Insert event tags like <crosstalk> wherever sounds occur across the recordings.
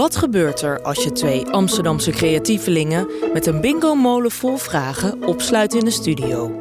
Wat gebeurt er als je twee Amsterdamse creatievelingen met een bingo-molen vol vragen opsluit in de studio?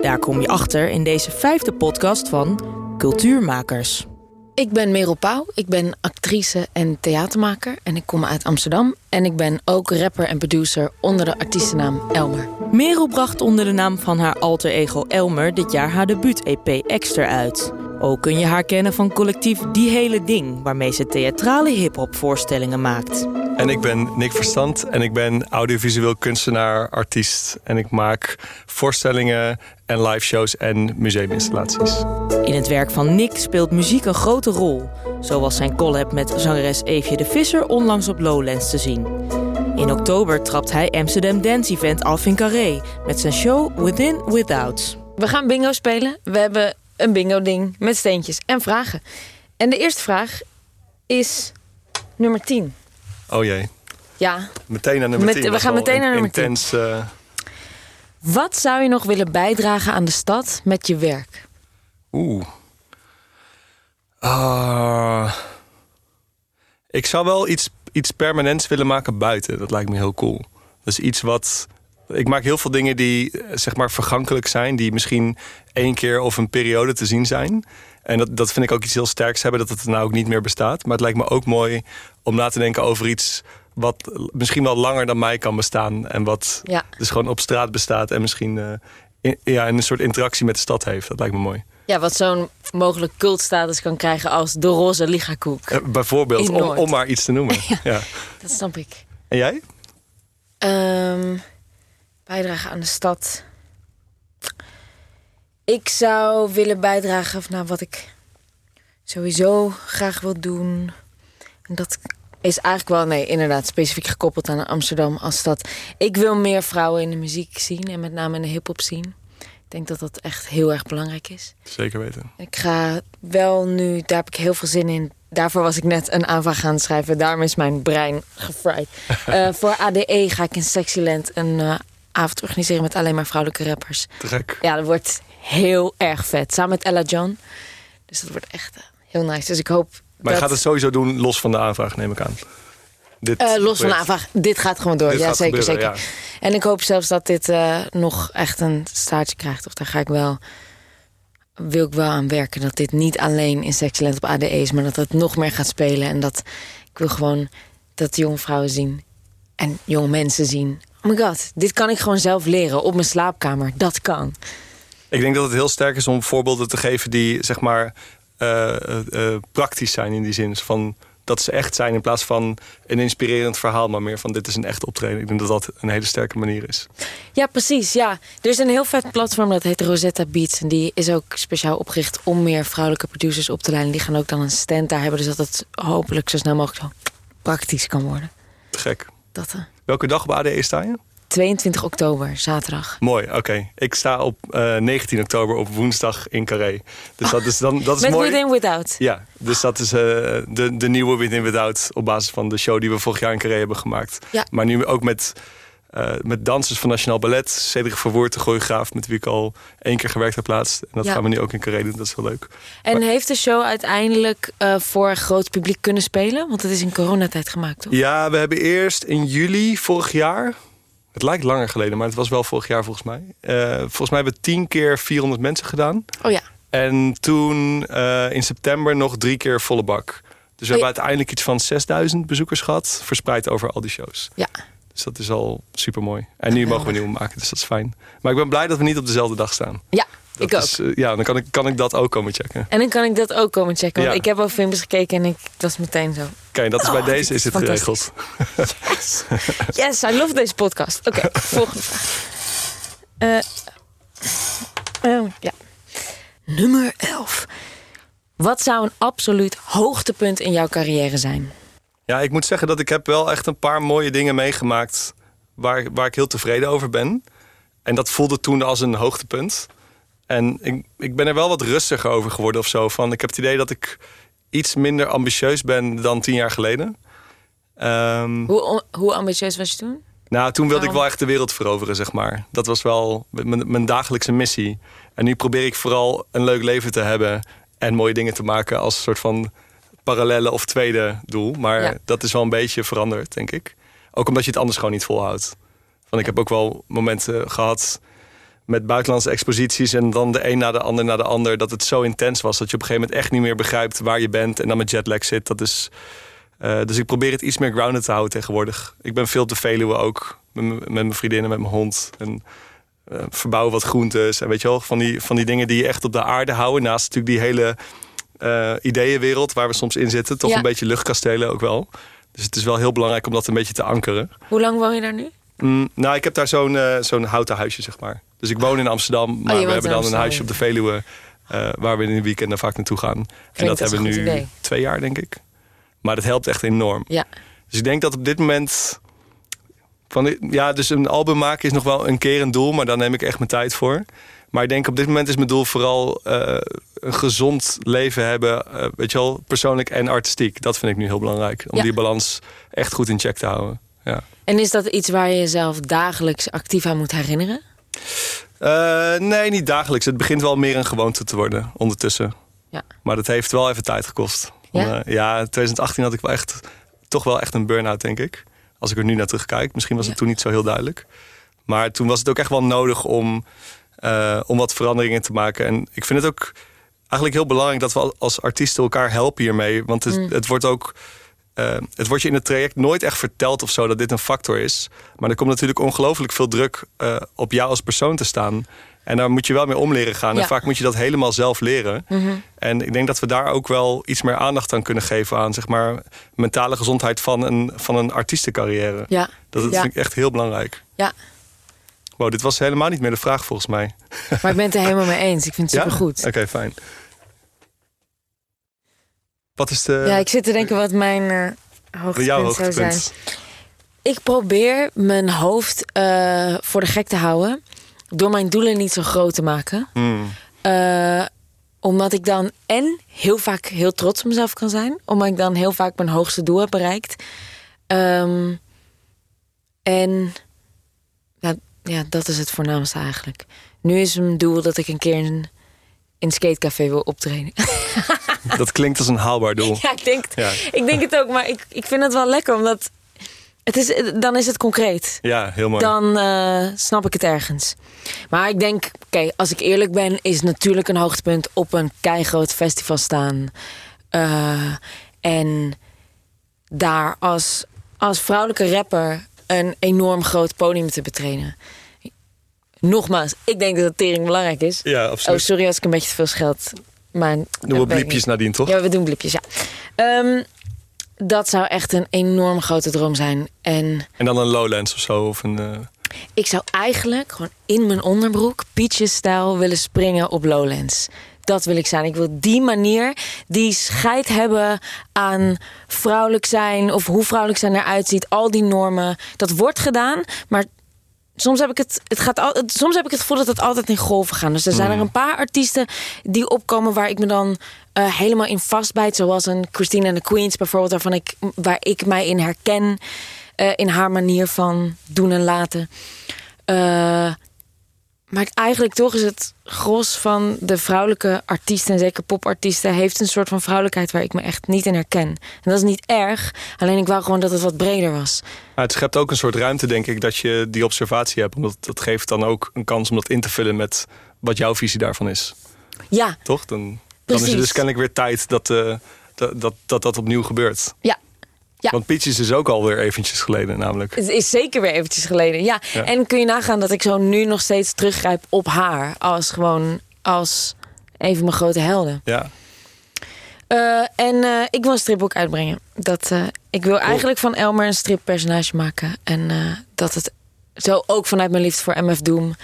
Daar kom je achter in deze vijfde podcast van Cultuurmakers. Ik ben Merel Pauw, ik ben actrice en theatermaker en ik kom uit Amsterdam. En ik ben ook rapper en producer onder de artiestennaam Elmer. Merel bracht onder de naam van haar alter ego Elmer dit jaar haar debuut-EP Extra uit. Ook kun je haar kennen van collectief Die Hele Ding, waarmee ze theatrale hip-hop voorstellingen maakt. En ik ben Nick Verstand en ik ben audiovisueel kunstenaar, artiest. En ik maak voorstellingen en live shows en museuminstallaties. In het werk van Nick speelt muziek een grote rol. Zo was zijn collab met zangeres Eefje de Visser onlangs op Lowlands te zien. In oktober trapt hij Amsterdam Dance Event af in Carré met zijn show Within Without. We gaan bingo spelen. We hebben een bingo-ding met steentjes en vragen. En de eerste vraag is nummer 10. Oh jee. Ja. Meteen naar nummer Met- 10. we gaan meteen naar nummer 10. intens, eh, Wat zou je nog willen bijdragen aan de stad met je werk? Oeh. Ah. ik zou wel iets, iets permanents willen maken buiten. Dat lijkt me heel cool. Dus iets wat. Ik maak heel veel dingen die eh, zeg maar vergankelijk zijn, die misschien één keer of een periode te zien zijn. En dat, dat vind ik ook iets heel sterks hebben, dat het nou ook niet meer bestaat. Maar het lijkt me ook mooi om na te denken over iets wat misschien wel langer dan mij kan bestaan. En wat Ja. dus gewoon op straat bestaat en misschien eh, in- ja, een soort interactie met de stad heeft. Dat lijkt me mooi. Ja, wat zo'n mogelijk cultstatus kan krijgen als de roze ligakoek. Eh, bijvoorbeeld, om, om maar iets te noemen. <laughs> ja. Dat snap ik. En jij? Ehm bijdragen aan de stad. Ik zou willen bijdragen naar wat ik sowieso graag wil doen. En dat is eigenlijk wel, nee, inderdaad, specifiek gekoppeld aan Amsterdam als stad. Ik wil meer vrouwen in de muziek zien en met name in de hip-hop zien. Ik denk dat dat echt heel erg belangrijk is. Zeker weten. Ik ga wel nu, daar heb ik heel veel zin in. Daarvoor was ik net een aanvraag gaan schrijven. Daarom is mijn brein gefried. <laughs> Eh, voor ADE ga ik in Sexyland een eh, avond organiseren met alleen maar vrouwelijke rappers. Te gek. Ja, dat wordt heel erg vet. Samen met Ella John. Dus dat wordt echt eh, heel nice. Dus ik hoop. Maar je gaat het sowieso doen los van de aanvraag, neem ik aan. Dit eh, los van de aanvraag. Dit gaat gewoon door. Dit ja, zeker, gebeuren, zeker. En ik hoop zelfs dat dit eh, nog echt een staartje krijgt. Of daar ga ik wel. Wil ik wel aan werken. Dat dit niet alleen in Sexyland op ADE is, maar dat het nog meer gaat spelen. En dat ik wil gewoon dat jonge vrouwen zien. En jonge mensen zien. Oh my god, dit kan ik gewoon zelf leren op mijn slaapkamer. Dat kan. Ik denk dat het heel sterk is om voorbeelden te geven die zeg maar eh, eh, eh, praktisch zijn in die zin. Van dat ze echt zijn in plaats van een inspirerend verhaal, maar meer van dit is een echt optreden. Ik denk dat dat een hele sterke manier is. Ja, precies. Ja. Er is een heel vet platform dat heet Rosetta Beats. En die is ook speciaal opgericht om meer vrouwelijke producers op te leiden. Die gaan ook dan een stand daar hebben. Dus dat het hopelijk zo snel mogelijk zo praktisch kan worden. Te gek. Dat eh, Welke dag op ADE sta je? 22 oktober, zaterdag. Mooi, oké. Ik sta op eh, 19 oktober op woensdag in Carré. Dus dat is, dan, dat is <laughs> Met mooi. Within Without. Ja, dus dat is eh, de, de nieuwe Within Without op basis van de show die we vorig jaar in Carré hebben gemaakt. Ja. Maar nu ook met, eh, met dansers van Nationaal Ballet, Cedric Verwoerd, de choreograaf, met wie ik al één keer gewerkt heb laatst. En dat Ja. gaan we nu ook in Carré doen, dat is wel leuk. En heeft de show uiteindelijk eh, voor groot publiek kunnen spelen? Want het is in coronatijd gemaakt, toch? Ja, we hebben eerst in juli vorig jaar, het lijkt langer geleden, maar het was wel vorig jaar volgens mij. Eh, volgens mij hebben we tien keer 400 mensen gedaan. Oh ja. En toen in september nog drie keer volle bak. Dus we Oh ja. hebben uiteindelijk iets van 6000 bezoekers gehad, verspreid over al die shows. Ja. Dus dat is al super mooi. En nu mogen we <laughs> nieuwe maken, dus dat is fijn. Maar ik ben blij dat we niet op dezelfde dag staan. Ja, Dat ik ook. is, eh, ja, dan kan ik, kan ik dat ook komen checken. En dan kan ik dat ook komen checken. Want Ja. ik heb al filmpjes gekeken en ik dat is meteen zo. Oké, dat is bij Oh, deze is het geregeld. Yes, yes I love deze podcast. Oké, <laughs> volgende vraag. Eh, eh, ja. Nummer 11. Wat zou een absoluut hoogtepunt in jouw carrière zijn? Ja, ik moet zeggen dat ik heb wel echt een paar mooie dingen meegemaakt waar, waar ik heel tevreden over ben. En dat voelde toen als een hoogtepunt. En ik, ik ben er wel wat rustiger over geworden of zo. Van, ik heb het idee dat ik iets minder ambitieus ben dan tien jaar geleden. Ehm, Hoe, hoe ambitieus was je toen? nou, toen wilde ik wel echt de wereld veroveren, zeg maar. Dat was wel mijn, mijn dagelijkse missie. En nu probeer ik vooral een leuk leven te hebben en mooie dingen te maken als een soort van parallele of tweede doel. Maar Ja. dat is wel een beetje veranderd, denk ik. Ook omdat je het anders gewoon niet volhoudt. Want ik heb ook wel momenten gehad met buitenlandse exposities... en dan de een na de ander na de ander... dat het zo intens was dat je op een gegeven moment echt niet meer begrijpt... waar je bent en dan met jetlag zit. Dat is, eh, dus ik probeer het iets meer grounded te houden tegenwoordig. Ik ben veel de Veluwe ook, met, mijn vriendinnen, met mijn hond... En, eh, verbouwen wat groentes en weet je wel, van die, van die dingen die je echt op de aarde houden. Naast natuurlijk die hele ideeënwereld waar we soms in zitten. Toch Ja. een beetje luchtkastelen ook wel. Dus het is wel heel belangrijk om dat een beetje te ankeren. Hoe lang woon je daar nu? Mm, nou, ik heb daar zo'n eh, zo'n houten huisje, zeg maar. Dus ik woon in Amsterdam, maar je we hebben dan een huisje op de Veluwe... eh, waar we in de weekenden vaak naartoe gaan. en dat hebben we nu idee. twee jaar, denk ik. Maar dat helpt echt enorm. Ja. Dus ik denk dat op dit moment... Van, ja, dus een album maken is nog wel een keer een doel, maar daar neem ik echt mijn tijd voor. Maar ik denk op dit moment is mijn doel vooral eh, een gezond leven hebben. eh, weet je wel, persoonlijk en artistiek. Dat vind ik nu heel belangrijk. Om Ja. die balans echt goed in check te houden. Ja. En is dat iets waar je jezelf dagelijks actief aan moet herinneren? Eh, nee, niet dagelijks. Het begint wel meer een gewoonte te worden ondertussen. Ja. Maar dat heeft wel even tijd gekost. Ja? Want, ja, in 2018 had ik wel echt, toch wel echt een burn-out, denk ik. Als ik er nu naar terugkijk. Misschien was het Ja. toen niet zo heel duidelijk. Maar toen was het ook echt wel nodig om, eh, om wat veranderingen te maken. En ik vind het ook eigenlijk heel belangrijk dat we als artiesten elkaar helpen hiermee. Want het, het wordt ook. eh, het wordt je in het traject nooit echt verteld of zo dat dit een factor is. Maar er komt natuurlijk ongelooflijk veel druk eh, op jou als persoon te staan. En daar moet je wel mee om leren gaan. Ja. En vaak moet je dat helemaal zelf leren. Mhm. En ik denk dat we daar ook wel iets meer aandacht aan kunnen geven aan zeg maar, mentale gezondheid van een, van een artiestencarrière. Ja. Dat, dat ja. vind ik echt heel belangrijk. Ja. Wow, dit was helemaal niet meer de vraag volgens mij. Maar ik ben het er helemaal mee eens. Ik vind het Ja? supergoed. Oké, fijn. Wat is de, Ja, ik zit te denken wat mijn eh hoogtepunt jouw zou zijn. hoogtepunt? Ik probeer mijn hoofd eh, voor de gek te houden. Door mijn doelen niet zo groot te maken. Hmm. Eh, omdat ik dan en heel vaak heel trots op mezelf kan zijn. Omdat ik dan heel vaak mijn hoogste doel heb bereikt. Ehm, en ja, dat is het voornaamste eigenlijk. Nu is mijn doel dat ik een keer in, in skatecafé wil optreden. <laughs> Dat klinkt als een haalbaar doel. ja, ik denk, Ja. ik denk het ook. Maar ik, ik vind het wel lekker. Omdat het is, dan is het concreet. Ja, heel mooi. Dan eh, snap ik het ergens. Maar ik denk, oké, als ik eerlijk ben, is natuurlijk een hoogtepunt op een keigroot festival staan. Eh, en daar als, als vrouwelijke rapper een enorm groot podium te betreden. Nogmaals, ik denk dat het tering belangrijk is. Ja, Oh, absoluut. sorry als ik een beetje te veel scheld. Maar Doen we bliepjes nadien, toch? Ja, we doen blipjes, ja. Ehm, dat zou echt een enorm grote droom zijn. En En dan een Lowlands of zo. Of een, eh, ik zou eigenlijk gewoon in mijn onderbroek, Peaches-stijl, willen springen op Lowlands. Dat wil ik zijn. Ik wil die manier, die scheid hebben aan vrouwelijk zijn of hoe vrouwelijk zijn eruit ziet, al die normen. Dat wordt gedaan, maar soms heb ik het, het gaat al, soms heb ik het gevoel dat het altijd in golven gaat. Dus er zijn er een paar artiesten die opkomen waar ik me dan eh, helemaal in vastbijt, zoals een Christine and the Queens bijvoorbeeld, waarvan ik, waar ik mij in herken eh, in haar manier van doen en laten. Eh, maar eigenlijk toch is het gros van de vrouwelijke artiesten, en zeker popartiesten, heeft een soort van vrouwelijkheid waar ik me echt niet in herken. En dat is niet erg, alleen ik wou gewoon dat het wat breder was. Maar het schept ook een soort ruimte, denk ik, dat je die observatie hebt. Omdat dat geeft dan ook een kans om dat in te vullen met wat jouw visie daarvan is. Ja, Toch? Dan, dan is er dus kennelijk weer tijd dat, eh, dat, dat, dat dat opnieuw gebeurt. ja. Ja. Want Peaches is ook alweer eventjes geleden namelijk. Het is zeker weer eventjes geleden. Ja. Ja. En kun je nagaan dat ik zo nu nog steeds teruggrijp op haar. Als gewoon als een van mijn grote helden. Ja, Eh, en eh, ik wil een stripboek uitbrengen. Dat, eh, ik wil eigenlijk van Elmer een strippersonage maken. En dat het zo ook vanuit mijn liefde voor MF Doom,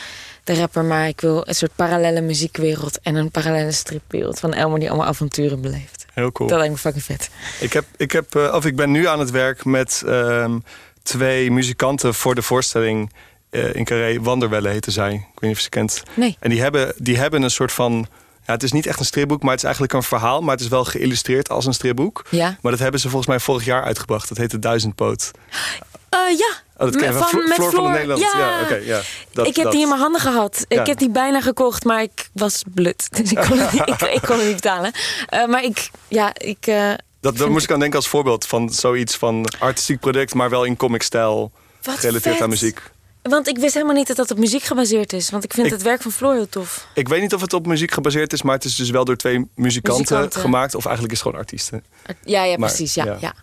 de rapper. Maar ik wil een soort parallele muziekwereld en een parallele stripwereld van Elmer die allemaal avonturen beleeft. Heel cool. Dat lijkt me fucking vet. Ik, heb, ik, heb, eh, of ik ben nu aan het werk met ehm, twee muzikanten voor de voorstelling eh, in Carré. Wanderwelle heten zij. Ik weet niet of je ze kent. Nee. En die hebben, die hebben een soort van... Ja, het is niet echt een stripboek, maar het is eigenlijk een verhaal. Maar het is wel geïllustreerd als een stripboek. Ja? Maar dat hebben ze volgens mij vorig jaar uitgebracht. Dat heet de Duizendpoot. Ja. Oh, dat ken van, van- met Floor van Nederland. Ja. oké, ja. Dat, ik heb dat. die in mijn handen gehad. Ja. Ik heb die bijna gekocht, maar ik was blut. <laughs> Dus ik kon het niet, ik, <laughs> ik kon het niet betalen. Eh, maar ik, ja, ik, eh, Dat, daar moest ik aan denken als voorbeeld van zoiets van artistiek product, maar wel in comic-stijl gerelateerd vet. aan muziek. Want ik wist helemaal niet dat dat op muziek gebaseerd is. Want ik vind Ik- het werk van Floor heel tof. Ik weet niet of het op muziek gebaseerd is, maar het is dus wel door twee muzikanten, Muzikanten. gemaakt. Of eigenlijk is het gewoon artiesten. Ja, ja, Maar, precies. Ja, ja.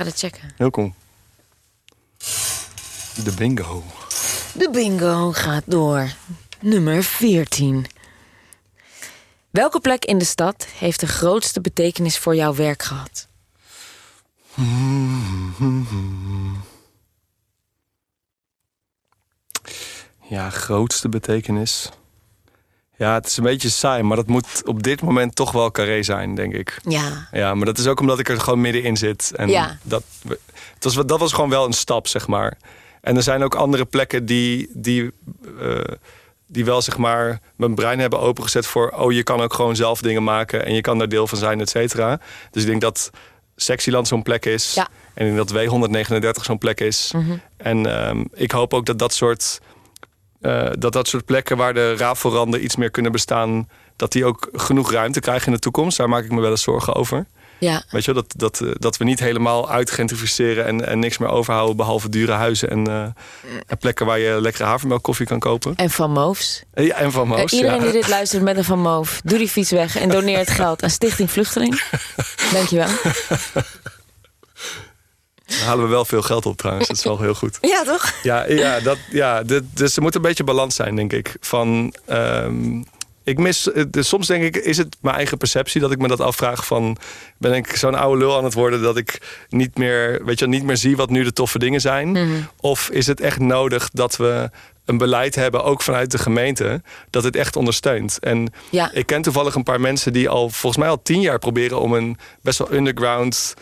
Ga dat checken. Heel. De bingo. De bingo gaat door. Nummer 14. Welke plek in de stad heeft de grootste betekenis voor jouw werk gehad? Ja, grootste betekenis. Ja, het is een beetje saai, maar dat moet op dit moment toch wel carré zijn, denk ik. Ja. Ja, maar dat is ook omdat ik er gewoon middenin zit. En Ja. dat, het was, dat was gewoon wel een stap, zeg maar. En er zijn ook andere plekken die, die, eh, die wel, zeg maar, mijn brein hebben opengezet voor... oh, je kan ook gewoon zelf dingen maken en je kan daar deel van zijn, et cetera. Dus ik denk dat Sexyland zo'n plek is. Ja. En ik denk dat W139 zo'n plek is. En ehm, ik hoop ook dat dat soort, eh, dat dat soort plekken waar de rafelranden iets meer kunnen bestaan... dat die ook genoeg ruimte krijgen in de toekomst. Daar maak ik me wel eens zorgen over. Ja. Weet je wel, dat, dat, eh, dat we niet helemaal uitgentrificeren en, en niks meer overhouden behalve dure huizen en, eh, en plekken waar je lekkere havermelkkoffie kan kopen. En Van Moofs. Ja, en van Moos. iedereen ja. die dit luistert met een Van Moof, doe die fiets weg en doneer het geld aan Stichting Vluchteling. <laughs> Dankjewel. Daar halen we wel veel geld op trouwens, dat is wel heel goed. Ja, toch? Ja, ja, dat, ja dit, dus er moet een beetje balans zijn, denk ik. Van, ehm, ik mis, dus soms denk ik, is het mijn eigen perceptie dat ik me dat afvraag van, ben ik zo'n oude lul aan het worden dat ik niet meer, weet je, niet meer zie wat nu de toffe dingen zijn? Of is het echt nodig dat we een beleid hebben, ook vanuit de gemeente, dat het echt ondersteunt? En Ja. ik ken toevallig een paar mensen die al volgens mij al tien jaar proberen om een best wel underground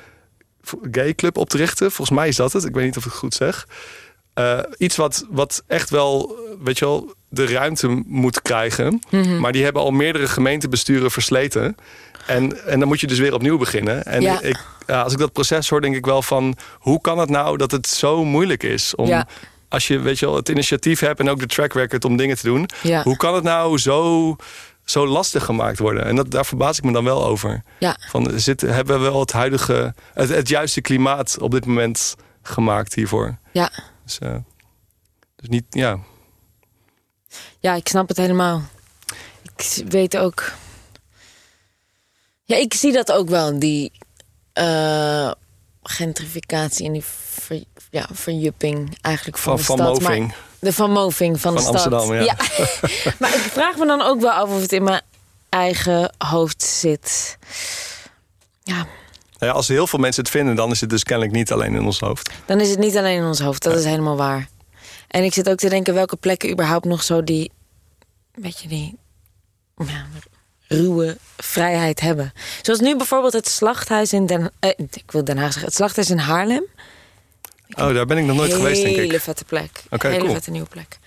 gay club op te richten. Volgens mij is dat het. Ik weet niet of ik het goed zeg. Eh, iets wat, wat echt wel, weet je wel, de ruimte moet krijgen. Mhm. Maar die hebben al meerdere gemeentebesturen versleten. En, en dan moet je dus weer opnieuw beginnen. En Ja. ik, ja, als ik dat proces hoor, denk ik wel van... hoe kan het nou dat het zo moeilijk is om... Ja. Als je weet je wel, het initiatief hebt en ook de track record om dingen te doen. Hoe kan het nou zo, zo lastig gemaakt worden? En dat, daar verbaas ik me dan wel over. Ja. Van, zit, hebben we wel het huidige, het, het juiste klimaat op dit moment gemaakt hiervoor? Ja. Dus, eh, dus niet, ja. Ja, ik snap het helemaal. Ik weet ook. Ja, ik zie dat ook wel, die eh, gentrificatie en die ver, ja, verjupping eigenlijk van, Van, de van stad. Maar- De van Moving van, de Van stad. Amsterdam, ja. <laughs> maar ik vraag me dan ook wel af of het in mijn eigen hoofd zit. Ja, Nou ja, als heel veel mensen het vinden, dan is het dus kennelijk niet alleen in ons hoofd. dan is het niet alleen in ons hoofd. Dat is helemaal waar. En ik zit ook te denken welke plekken überhaupt nog zo die, weet je, die ja, ruwe vrijheid hebben. Zoals nu bijvoorbeeld het slachthuis in Den, eh, ik wil Den Haag zeggen, het slachthuis in Haarlem. Oh, daar ben ik nog nooit geweest, denk Hele ik. vette plek. Oké, Hele cool. vette nieuwe plek.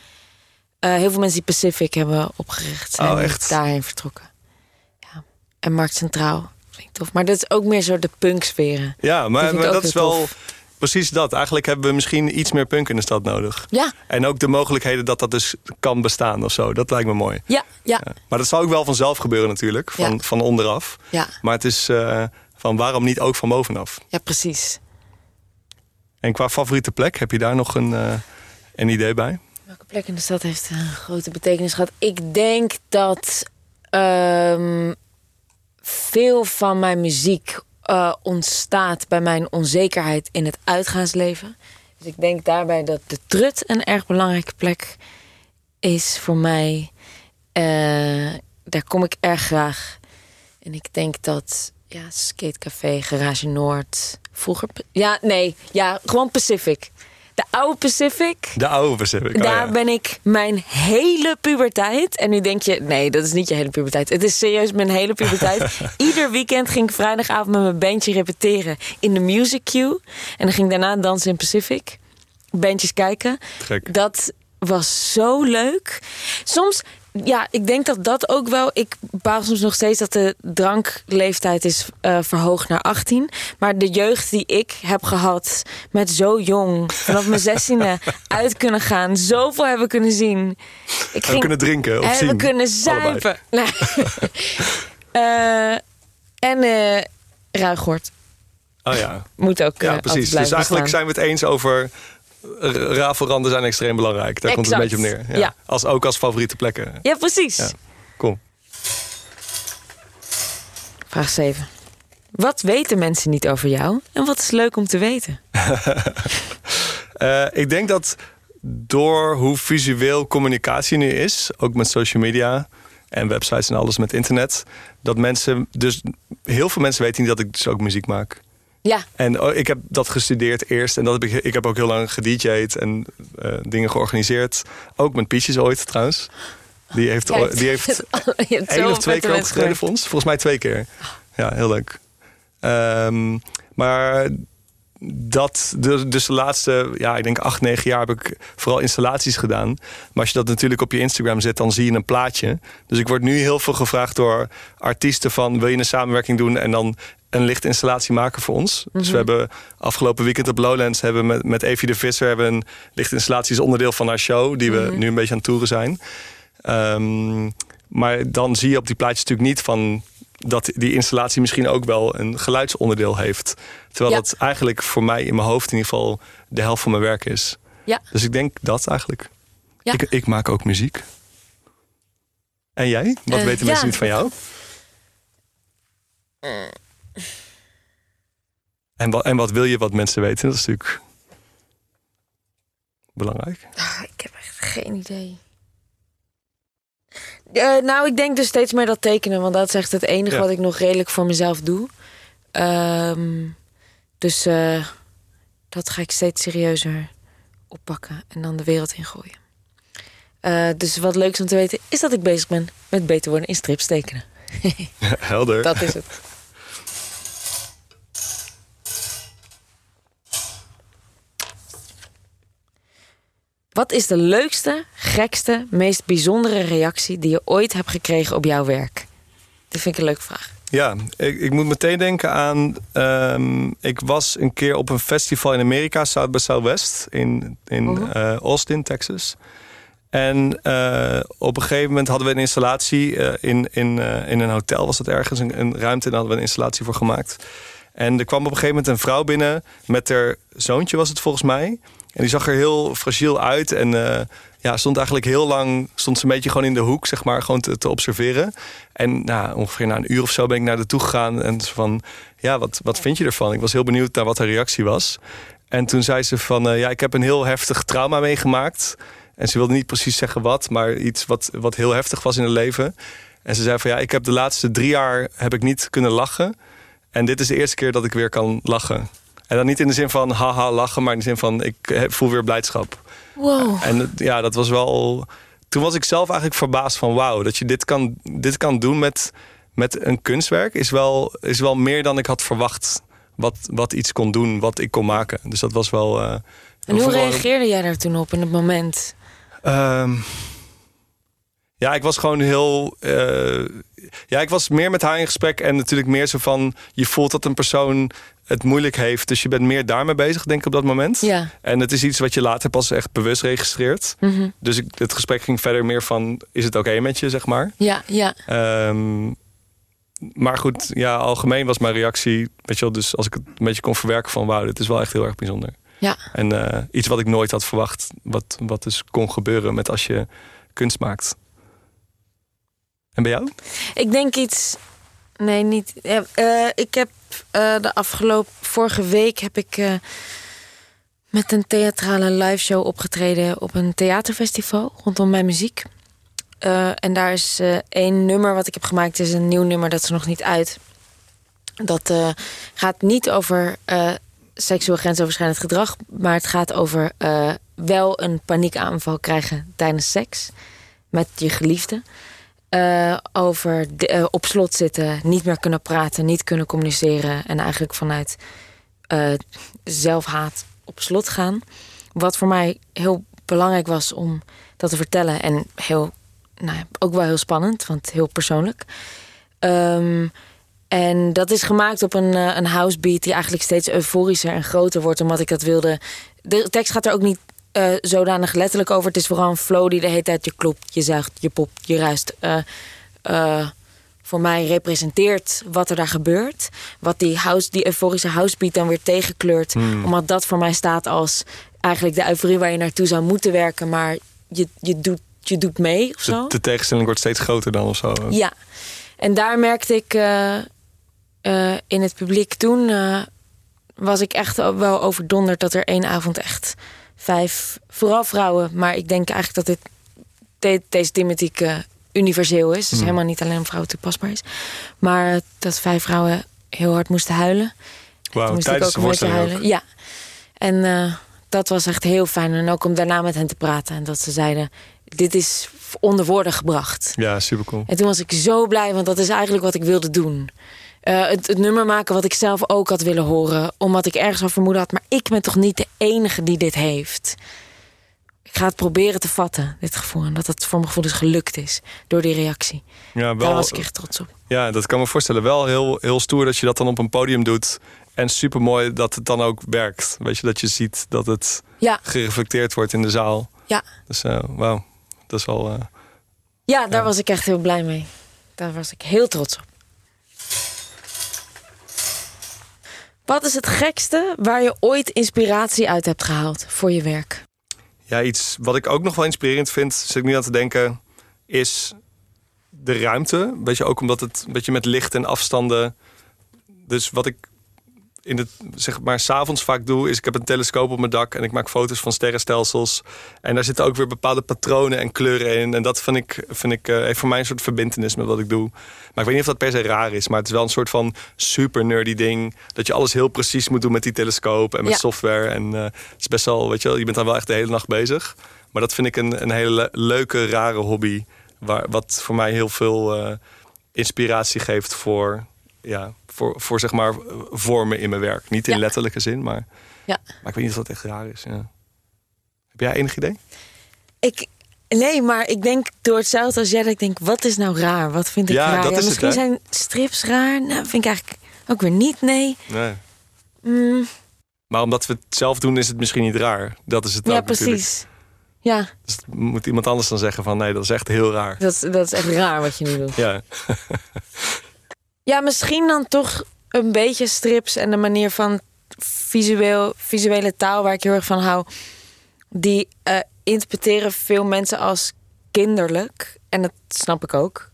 Eh, heel veel mensen die Pacific hebben opgericht zijn Oh, echt? daarheen vertrokken. Ja. En Markt Centraal. Vind ik tof. Maar dat is ook meer zo de punksferen. Ja, maar, dat is wel tof. precies dat. Eigenlijk hebben we misschien iets meer punk in de stad nodig. Ja, En ook de mogelijkheden dat dat dus kan bestaan of zo. Dat lijkt me mooi. ja, ja, Ja. Maar dat zal ook wel vanzelf gebeuren natuurlijk, van, Ja. van onderaf. ja, Maar het is eh, van waarom niet ook van bovenaf? ja, precies. En qua favoriete plek, heb je daar nog een, eh, een idee bij? Welke plek in de stad heeft een grote betekenis gehad? Ik denk dat ehm, veel van mijn muziek eh, ontstaat bij mijn onzekerheid in het uitgaansleven. Dus ik denk daarbij dat de trut een erg belangrijke plek is voor mij. Eh, daar kom ik erg graag. En ik denk dat ja, Skatecafé, Garage Noord, vroeger... Ja, nee, ja, gewoon Pacific. De oude Pacific. De oude Pacific. Oh, Daar ja. ben ik mijn hele puberteit. En nu denk je, nee, dat is niet je hele puberteit. Het is serieus mijn hele puberteit. <laughs> Ieder weekend ging ik vrijdagavond met mijn bandje repeteren in de Music Queue. En dan ging ik daarna dansen in Pacific. Bandjes kijken. Gek. Dat was zo leuk. Soms, ja, ik denk dat dat ook wel. Ik bepaal soms nog steeds dat de drankleeftijd is eh, verhoogd naar 18. Maar de jeugd die ik heb gehad met zo jong, vanaf mijn zestiende <laughs> uit kunnen gaan, zoveel hebben kunnen zien. Ik En we kunnen drinken of zien. kunnen Allebei. zuipen. <laughs> Nee. <laughs> Eh, En uh, Ruigoort. Oh ja. Moet ook. Ja, precies. Dus eigenlijk zijn we het eens over. Rafelranden zijn extreem belangrijk. Daar komt het een beetje op neer. Ja. Als, ook als favoriete plekken. Ja, precies. Ja. Kom. Vraag 7. Wat weten mensen niet over jou en wat is leuk om te weten? uh, <laughs> ik denk dat door hoe visueel communicatie nu is, ook met social media en websites en alles met internet, dat mensen, dus heel veel mensen weten niet dat ik dus ook muziek maak. Ja. En oh, ik heb dat gestudeerd eerst en dat heb ik, ik heb ook heel lang gedj'd en uh, dingen georganiseerd. Ook met Pietjes ooit trouwens. Die heeft, die heeft <laughs> één of twee keer opgetreden voor ons. Volgens mij twee keer. Ja, heel leuk. Um, maar dat, dus de laatste, ja, ik denk acht, negen jaar heb ik vooral installaties gedaan. Maar als je dat natuurlijk op je Instagram zet, dan zie je een plaatje. Dus ik word nu heel veel gevraagd door artiesten van... wil je een samenwerking doen en dan een lichtinstallatie maken voor ons. Dus we mhm. hebben afgelopen weekend op Lowlands... hebben met, met Evie de Visser hebben een lichtinstallatie... als onderdeel van haar show, die we mhm. nu een beetje aan het toeren zijn. Um, maar dan zie je op die plaatjes natuurlijk niet van dat die installatie misschien ook wel een geluidsonderdeel heeft. Terwijl dat eigenlijk voor mij in mijn hoofd in ieder geval de helft van mijn werk is. Ja. Dus ik denk dat eigenlijk. Ja. Ik, ik maak ook muziek. En jij? Wat uh, weten mensen niet van jou? En, wat, en wat wil je wat mensen weten? Dat is natuurlijk belangrijk. Ah, ik heb echt geen idee. Uh, nou, ik denk dus steeds meer dat tekenen. Want dat is echt het enige wat ik nog redelijk voor mezelf doe. Um, dus uh, dat ga ik steeds serieuzer oppakken. En dan de wereld in gooien. Uh, dus wat leuks om te weten is dat ik bezig ben met beter worden in strips tekenen. <laughs> Helder. Dat is het. Wat is de leukste, gekste, meest bijzondere reactie die je ooit hebt gekregen op jouw werk? Dat vind ik een leuke vraag. Ja, ik, ik moet meteen denken aan. Um, ik was een keer op een festival in Amerika, South by Southwest, in, in uh, Austin, Texas. En uh, op een gegeven moment hadden we een installatie uh, in, in, in een hotel, was dat ergens, een, een ruimte, en daar hadden we een installatie voor gemaakt. En er kwam op een gegeven moment een vrouw binnen met haar zoontje, was het volgens mij. En die zag er heel fragiel uit. En uh, ja, stond eigenlijk heel lang stond ze een beetje gewoon in de hoek, zeg maar, gewoon te, observeren. En nou, ongeveer na een uur of zo ben ik naar haar toe gegaan. En van, ja, wat, wat vind je ervan? Ik was heel benieuwd naar wat haar reactie was. En toen zei ze van, uh, ja, ik heb een heel heftig trauma meegemaakt. En ze wilde niet precies zeggen wat, maar iets wat, wat heel heftig was in het leven. En ze zei van, ja, ik heb de laatste drie jaar heb ik niet kunnen lachen. En dit is de eerste keer dat ik weer kan lachen. En dan niet in de zin van haha lachen, maar in de zin van ik voel weer blijdschap. Wow. En ja, dat was wel. Toen was ik zelf eigenlijk verbaasd van wauw, dat je dit kan, dit kan doen met, met een kunstwerk, is wel, is wel meer dan ik had verwacht. Wat, wat iets kon doen, wat ik kon maken. Dus dat was wel. Uh, en hoe reageerde jij daar toen op in het moment? Um, ja, ik was gewoon heel. Uh, ja, ik was meer met haar in gesprek. En natuurlijk meer zo van. Je voelt dat een persoon het moeilijk heeft. Dus je bent meer daarmee bezig, denk ik, op dat moment. Ja. En het is iets wat je later pas echt bewust registreert. Mhm. Dus ik, het gesprek ging verder meer van: is het oké met je, zeg maar? Ja, ja. Um, maar goed, ja, algemeen was mijn reactie. Weet je wel, dus als ik het een beetje kon verwerken van: wauw, dit is wel echt heel erg bijzonder. Ja. En uh, iets wat ik nooit had verwacht, wat, wat dus kon gebeuren met als je kunst maakt. En bij jou? Ik denk iets. Nee, niet. Uh, ik heb uh, de afgelopen. Vorige week heb ik. Uh, met een theatrale live show opgetreden op een theaterfestival rondom mijn muziek. en daar is één nummer wat ik heb gemaakt, is een nieuw nummer dat is nog niet uit. Dat gaat niet over seksueel grensoverschrijdend gedrag, maar het gaat over wel een paniekaanval krijgen tijdens seks met je geliefde. Uh, over de, uh, op slot zitten, niet meer kunnen praten, niet kunnen communiceren en eigenlijk vanuit uh, zelfhaat op slot gaan. Wat voor mij heel belangrijk was om dat te vertellen en heel, nou ook wel heel spannend, want heel persoonlijk. Um, en dat is gemaakt op een, een housebeat die eigenlijk steeds euforischer en groter wordt, omdat ik dat wilde. De tekst gaat er ook niet uh, zodanig letterlijk over. Het is vooral een flow die de hele tijd je klopt, je zuigt, je popt, je ruist. Uh, uh, voor mij representeert wat er daar gebeurt. Wat die, house, die euforische housebeat dan weer tegenkleurt. Hmm. Omdat dat voor mij staat als eigenlijk de euforie waar je naartoe zou moeten werken. Maar je, je, doet, je doet mee of zo. De, de tegenstelling wordt steeds groter dan of zo. Ja, en daar merkte ik eh, eh, in het publiek toen... eh, was ik echt wel overdonderd dat er één avond echt vijf... vooral vrouwen, maar ik denk eigenlijk dat dit, de- deze thematiek eh, universeel is. Dus helemaal niet alleen op vrouwen toepasbaar is. Maar dat vijf vrouwen heel hard moesten huilen. Wauw, tijdens ook de voorstelling huilen. ook. Ja, en eh, dat was echt heel fijn. En ook om daarna met hen te praten. En dat ze zeiden, dit is onder woorden gebracht. Ja, super cool. En toen was ik zo blij, want dat is eigenlijk wat ik wilde doen. Eh, het, het nummer maken wat ik zelf ook had willen horen. Omdat ik ergens al vermoeden had, maar ik ben toch niet de enige die dit heeft. Ik ga het proberen te vatten, dit gevoel. En dat het voor mijn gevoel dus gelukt is door die reactie. Ja, Daar wel, was ik echt trots op. ja, dat kan me voorstellen. Wel heel, heel stoer dat je dat dan op een podium doet. En super mooi dat het dan ook werkt. Weet je, dat je ziet dat het Ja, gereflecteerd wordt in de zaal. ja. Dus eh, wauw, dat is wel... eh, ja daar Ja. was ik echt heel blij mee. Daar was ik heel trots op. Wat is het gekste waar je ooit inspiratie uit hebt gehaald voor je werk? Ja, iets wat ik ook nog wel inspirerend vind, zit ik nu aan te denken, is de ruimte. Weet je, ook omdat het een beetje met licht en afstanden. Dus wat ik in het, zeg maar, s'avonds vaak doe, is ik heb een telescoop op mijn dak en ik maak foto's van sterrenstelsels. En daar zitten ook weer bepaalde patronen en kleuren in. En dat vind ik, vind ik eh, heeft voor mij een soort verbindenis met wat ik doe. Maar ik weet niet of dat per se raar is, maar het is wel een soort van super nerdy ding. Dat je alles heel precies moet doen met die telescoop en met Ja. software. En eh, het is best wel, weet je wel, je bent dan wel echt de hele nacht bezig. Maar dat vind ik een, een hele le- leuke, rare hobby. Waar, wat voor mij heel veel eh, inspiratie geeft voor, ja, voor, voor zeg maar vormen in mijn werk. Niet in Ja. letterlijke zin, maar, Ja. maar ik weet niet of dat echt raar is. Ja. Heb jij enig idee? Ik, nee, maar ik denk door hetzelfde als jij dat ik denk, wat is nou raar? Wat vind ik raar? dat is het, misschien zijn strips raar. Nou, vind ik eigenlijk ook weer niet, nee. Nee. Mm, Maar omdat we het zelf doen, is het misschien niet raar. Dat is het ja, ook natuurlijk. precies. Ja, Dus moet iemand anders dan zeggen van nee, dat is echt heel raar. dat, dat is echt raar wat je nu doet. Ja, <laughs> Ja, misschien dan toch een beetje strips en de manier van visueel, visuele taal waar ik heel erg van hou. Die eh, interpreteren veel mensen als kinderlijk. En dat snap ik ook.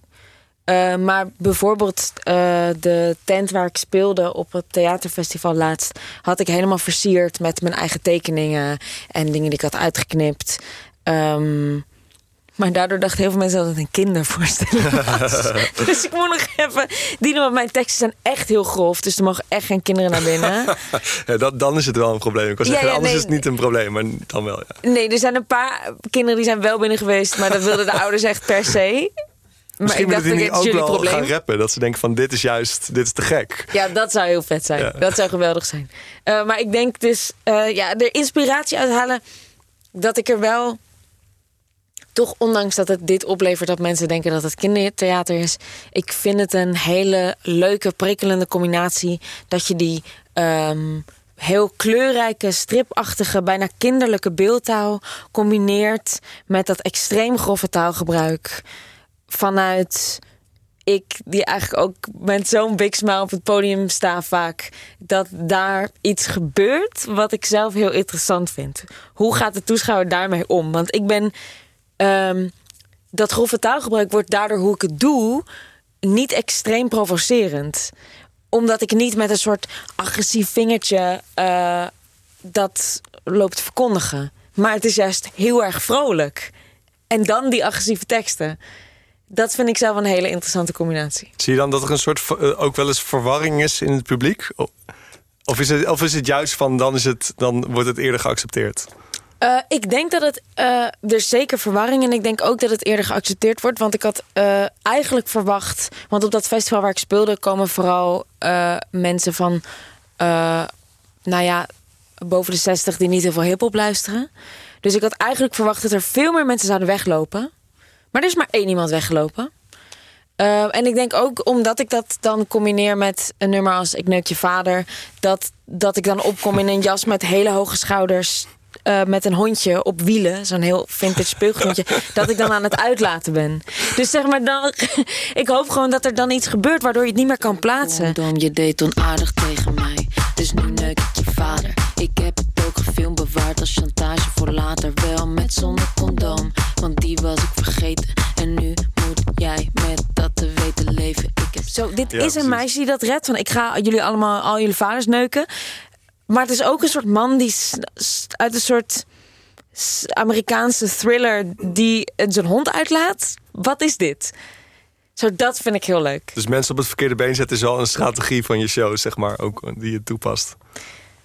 Eh, maar bijvoorbeeld eh, de tent waar ik speelde op het theaterfestival laatst... had ik helemaal versierd met mijn eigen tekeningen en dingen die ik had uitgeknipt. Ehm, maar daardoor dachten heel veel mensen dat het een kindervoorstelling <laughs> was. <laughs> dus ik moet nog even... Die want mijn teksten zijn echt heel grof. Dus er mogen echt geen kinderen naar binnen. <laughs> ja dat, dan is het wel een probleem. Ik wil Ja, zeggen, ja, anders nee, is het niet een probleem, maar dan wel. Ja. Nee, er zijn een paar kinderen die zijn wel binnen geweest. Maar dat wilden de ouders echt per se. Maar Misschien ik dacht, die ook wel probleem. gaan rappen. Dat ze denken van dit is juist, dit is te gek. Ja, dat zou heel vet zijn. Ja. Dat zou geweldig zijn. Eh, maar ik denk dus, eh, ja, er inspiratie uithalen dat ik er wel toch, ondanks dat het dit oplevert dat mensen denken dat het kindertheater is, ik vind het een hele leuke, prikkelende combinatie dat je die ehm, heel kleurrijke, stripachtige, bijna kinderlijke beeldtaal combineert met dat extreem grove taalgebruik vanuit ik, die eigenlijk ook met zo'n big smile op het podium sta vaak, dat daar iets gebeurt wat ik zelf heel interessant vind. Hoe gaat de toeschouwer daarmee om? Want ik ben. Ehm, dat grove taalgebruik wordt daardoor hoe ik het doe niet extreem provocerend. Omdat ik niet met een soort agressief vingertje eh, dat loop te verkondigen. Maar het is juist heel erg vrolijk. En dan die agressieve teksten. Dat vind ik zelf een hele interessante combinatie. Zie je dan dat er een soort eh, ook wel eens verwarring is in het publiek? Of is het, of is het juist van dan, is het, dan wordt het eerder geaccepteerd? Eh, ik denk dat het. eh, er zeker verwarring. En ik denk ook dat het eerder geaccepteerd wordt. Want ik had eh, eigenlijk verwacht. Want op dat festival waar ik speelde. komen vooral mensen van. nou ja. boven de 60 die niet heel veel hip-hop luisteren. Dus ik had eigenlijk verwacht dat er veel meer mensen zouden weglopen. Maar er is maar één iemand weggelopen. En ik denk ook omdat ik dat dan combineer met een nummer als Ik neuk je vader. Dat, dat ik dan opkom in een jas met hele hoge schouders. Eh, met een hondje op wielen, zo'n heel vintage speelgoedje, <laughs> dat ik dan aan het uitlaten ben. Dus zeg maar dan, <laughs> ik hoop gewoon dat er dan iets gebeurt waardoor je het niet meer kan plaatsen. Dom, je deed onaardig tegen mij, dus nu neuk ik je vader. Ik heb het ook gefilmd bewaard als chantage voor later, wel met zonder condoom, want die was ik vergeten. En nu moet jij met dat te weten leven. Ik heb Zo, dit Ja, is een precies. meisje die dat redt. Van ik ga jullie allemaal, al jullie vaders neuken. Maar het is ook een soort man die uit een soort Amerikaanse thriller die zijn hond uitlaat. Wat is dit? Zo, dat vind ik heel leuk. Dus mensen op het verkeerde been zetten is wel een strategie van je show, zeg maar, ook die je toepast.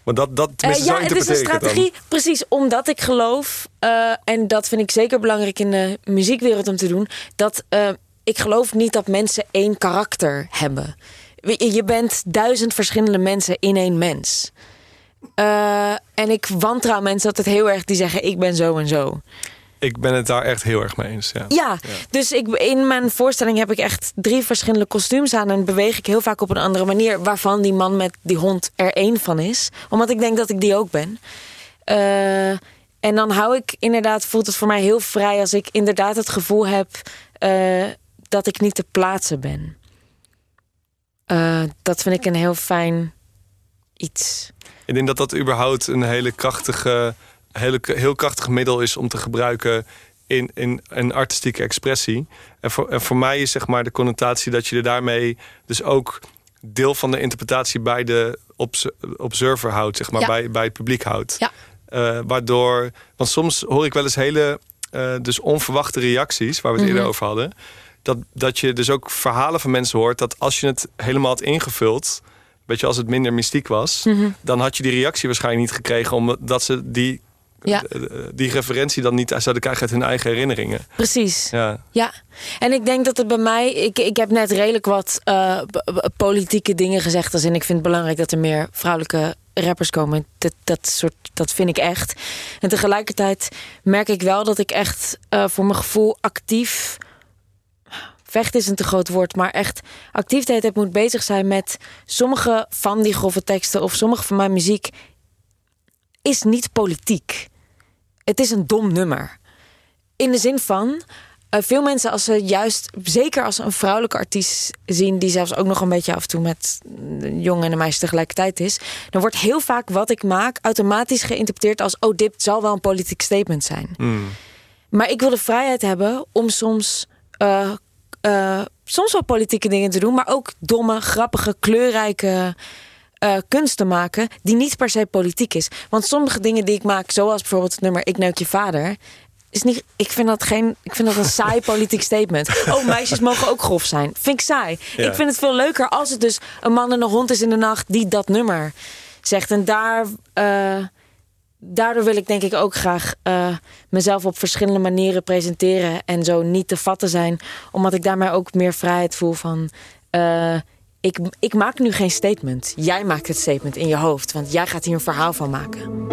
Maar dat, dat Eh, ja, het is een strategie. Precies, omdat ik geloof, eh, en dat vind ik zeker belangrijk in de muziekwereld om te doen, dat eh, ik geloof niet dat mensen één karakter hebben. Je bent duizend verschillende mensen in één mens. Eh, en ik wantrouw mensen altijd heel erg die zeggen: Ik ben zo en zo. Ik ben het daar echt heel erg mee eens. Ja. Ja, dus ik, in mijn voorstelling heb ik echt drie verschillende kostuums aan en beweeg ik heel vaak op een andere manier, waarvan die man met die hond er één van is, omdat ik denk dat ik die ook ben. Eh, en dan hou ik inderdaad, voelt het voor mij heel vrij als ik inderdaad het gevoel heb eh, dat ik niet te plaatsen ben. Dat vind ik een heel fijn iets. Ik denk dat dat überhaupt een hele krachtige, hele, heel krachtig middel is om te gebruiken in, in een artistieke expressie. En voor, en voor mij is zeg maar de connotatie dat je er daarmee dus ook deel van de interpretatie bij de obs- observer houdt, zeg maar, Ja. bij, bij het publiek houdt. Ja. Eh, waardoor, want soms hoor ik wel eens hele eh, dus onverwachte reacties, waar we het eerder over hadden. Dat, dat je dus ook verhalen van mensen hoort dat als je het helemaal had ingevuld, weet je, als het minder mystiek was, dan had je die reactie waarschijnlijk niet gekregen, omdat ze die, Ja. eh, die referentie dan niet zouden krijgen uit hun eigen herinneringen. Precies. Ja. Ja, en ik denk dat het bij mij. Ik, ik heb net redelijk wat eh, politieke dingen gezegd. Als in ik vind het belangrijk dat er meer vrouwelijke rappers komen. Dat, dat, soort, dat vind ik echt. En tegelijkertijd merk ik wel dat ik echt eh, voor mijn gevoel actief. Vecht is een te groot woord, maar echt activiteit heb moet bezig zijn met sommige van die grove teksten of sommige van mijn muziek is niet politiek. Het is een dom nummer. In de zin van, eh, veel mensen als ze juist, zeker als ze een vrouwelijke artiest zien, die zelfs ook nog een beetje af en toe met een jongen en een meisje tegelijkertijd is, dan wordt heel vaak wat ik maak automatisch geïnterpreteerd als, oh, dit zal wel een politiek statement zijn. Maar ik wil de vrijheid hebben om soms, eh, eh, soms wel politieke dingen te doen, maar ook domme, grappige, kleurrijke eh, kunst te maken die niet per se politiek is. Want sommige dingen die ik maak, zoals bijvoorbeeld het nummer Ik neuk je vader. Is niet, ik vind dat geen. Ik vind dat een saai <laughs> politiek statement. Oh, meisjes mogen ook grof zijn. Vind ik saai. Ja. Ik vind het veel leuker als het dus een man en een hond is in de nacht die dat nummer zegt. En daar, eh, daardoor wil ik denk ik ook graag eh, mezelf op verschillende manieren presenteren en zo niet te vatten zijn, omdat ik daarmee ook meer vrijheid voel van. eh, ik, ik maak nu geen statement. Jij maakt het statement in je hoofd, want jij gaat hier een verhaal van maken.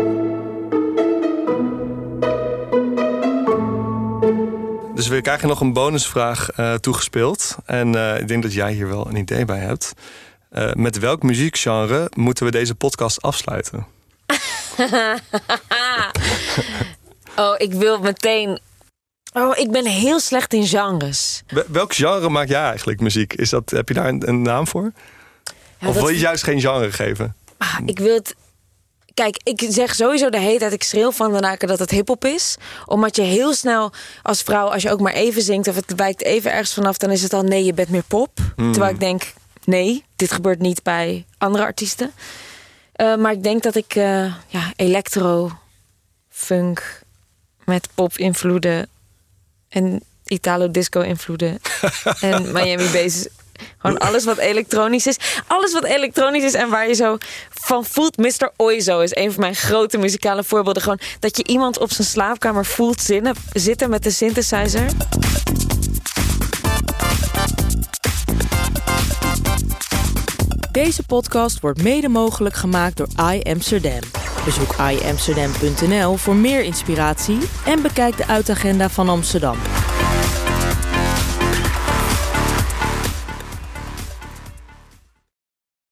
Dus we krijgen nog een bonusvraag eh, toegespeeld. En ik denk dat jij hier wel een idee bij hebt. Met welk muziekgenre moeten we deze podcast afsluiten? <laughs> Oh, ik wil meteen. Oh, ik ben heel slecht in genres. Wel- Welk genre maak jij eigenlijk muziek? Is dat, heb je daar een, een naam voor? Ja, of wil je juist geen genre geven? Ah, ik wil het. Kijk, ik zeg sowieso de hele tijd, ik schreeuw van de naken dat het hip-hop is. Omdat je heel snel als vrouw, als je ook maar even zingt of het wijkt even ergens vanaf, dan is het al nee, je bent meer pop. Terwijl ik denk, nee, dit gebeurt niet bij andere artiesten. Eh, maar ik denk dat ik eh, ja, electro, funk met pop-invloeden en Italo-disco-invloeden <laughs> en Miami Bass. Gewoon alles wat elektronisch is. Alles wat elektronisch is en waar je zo van voelt. Mr. Oizo is een van mijn grote muzikale voorbeelden. Gewoon dat je iemand op zijn slaapkamer voelt zinnen, zitten met de synthesizer. Deze podcast wordt mede mogelijk gemaakt door I Amsterdam. Bezoek iamsterdam.nl voor meer inspiratie en bekijk de uitagenda van Amsterdam.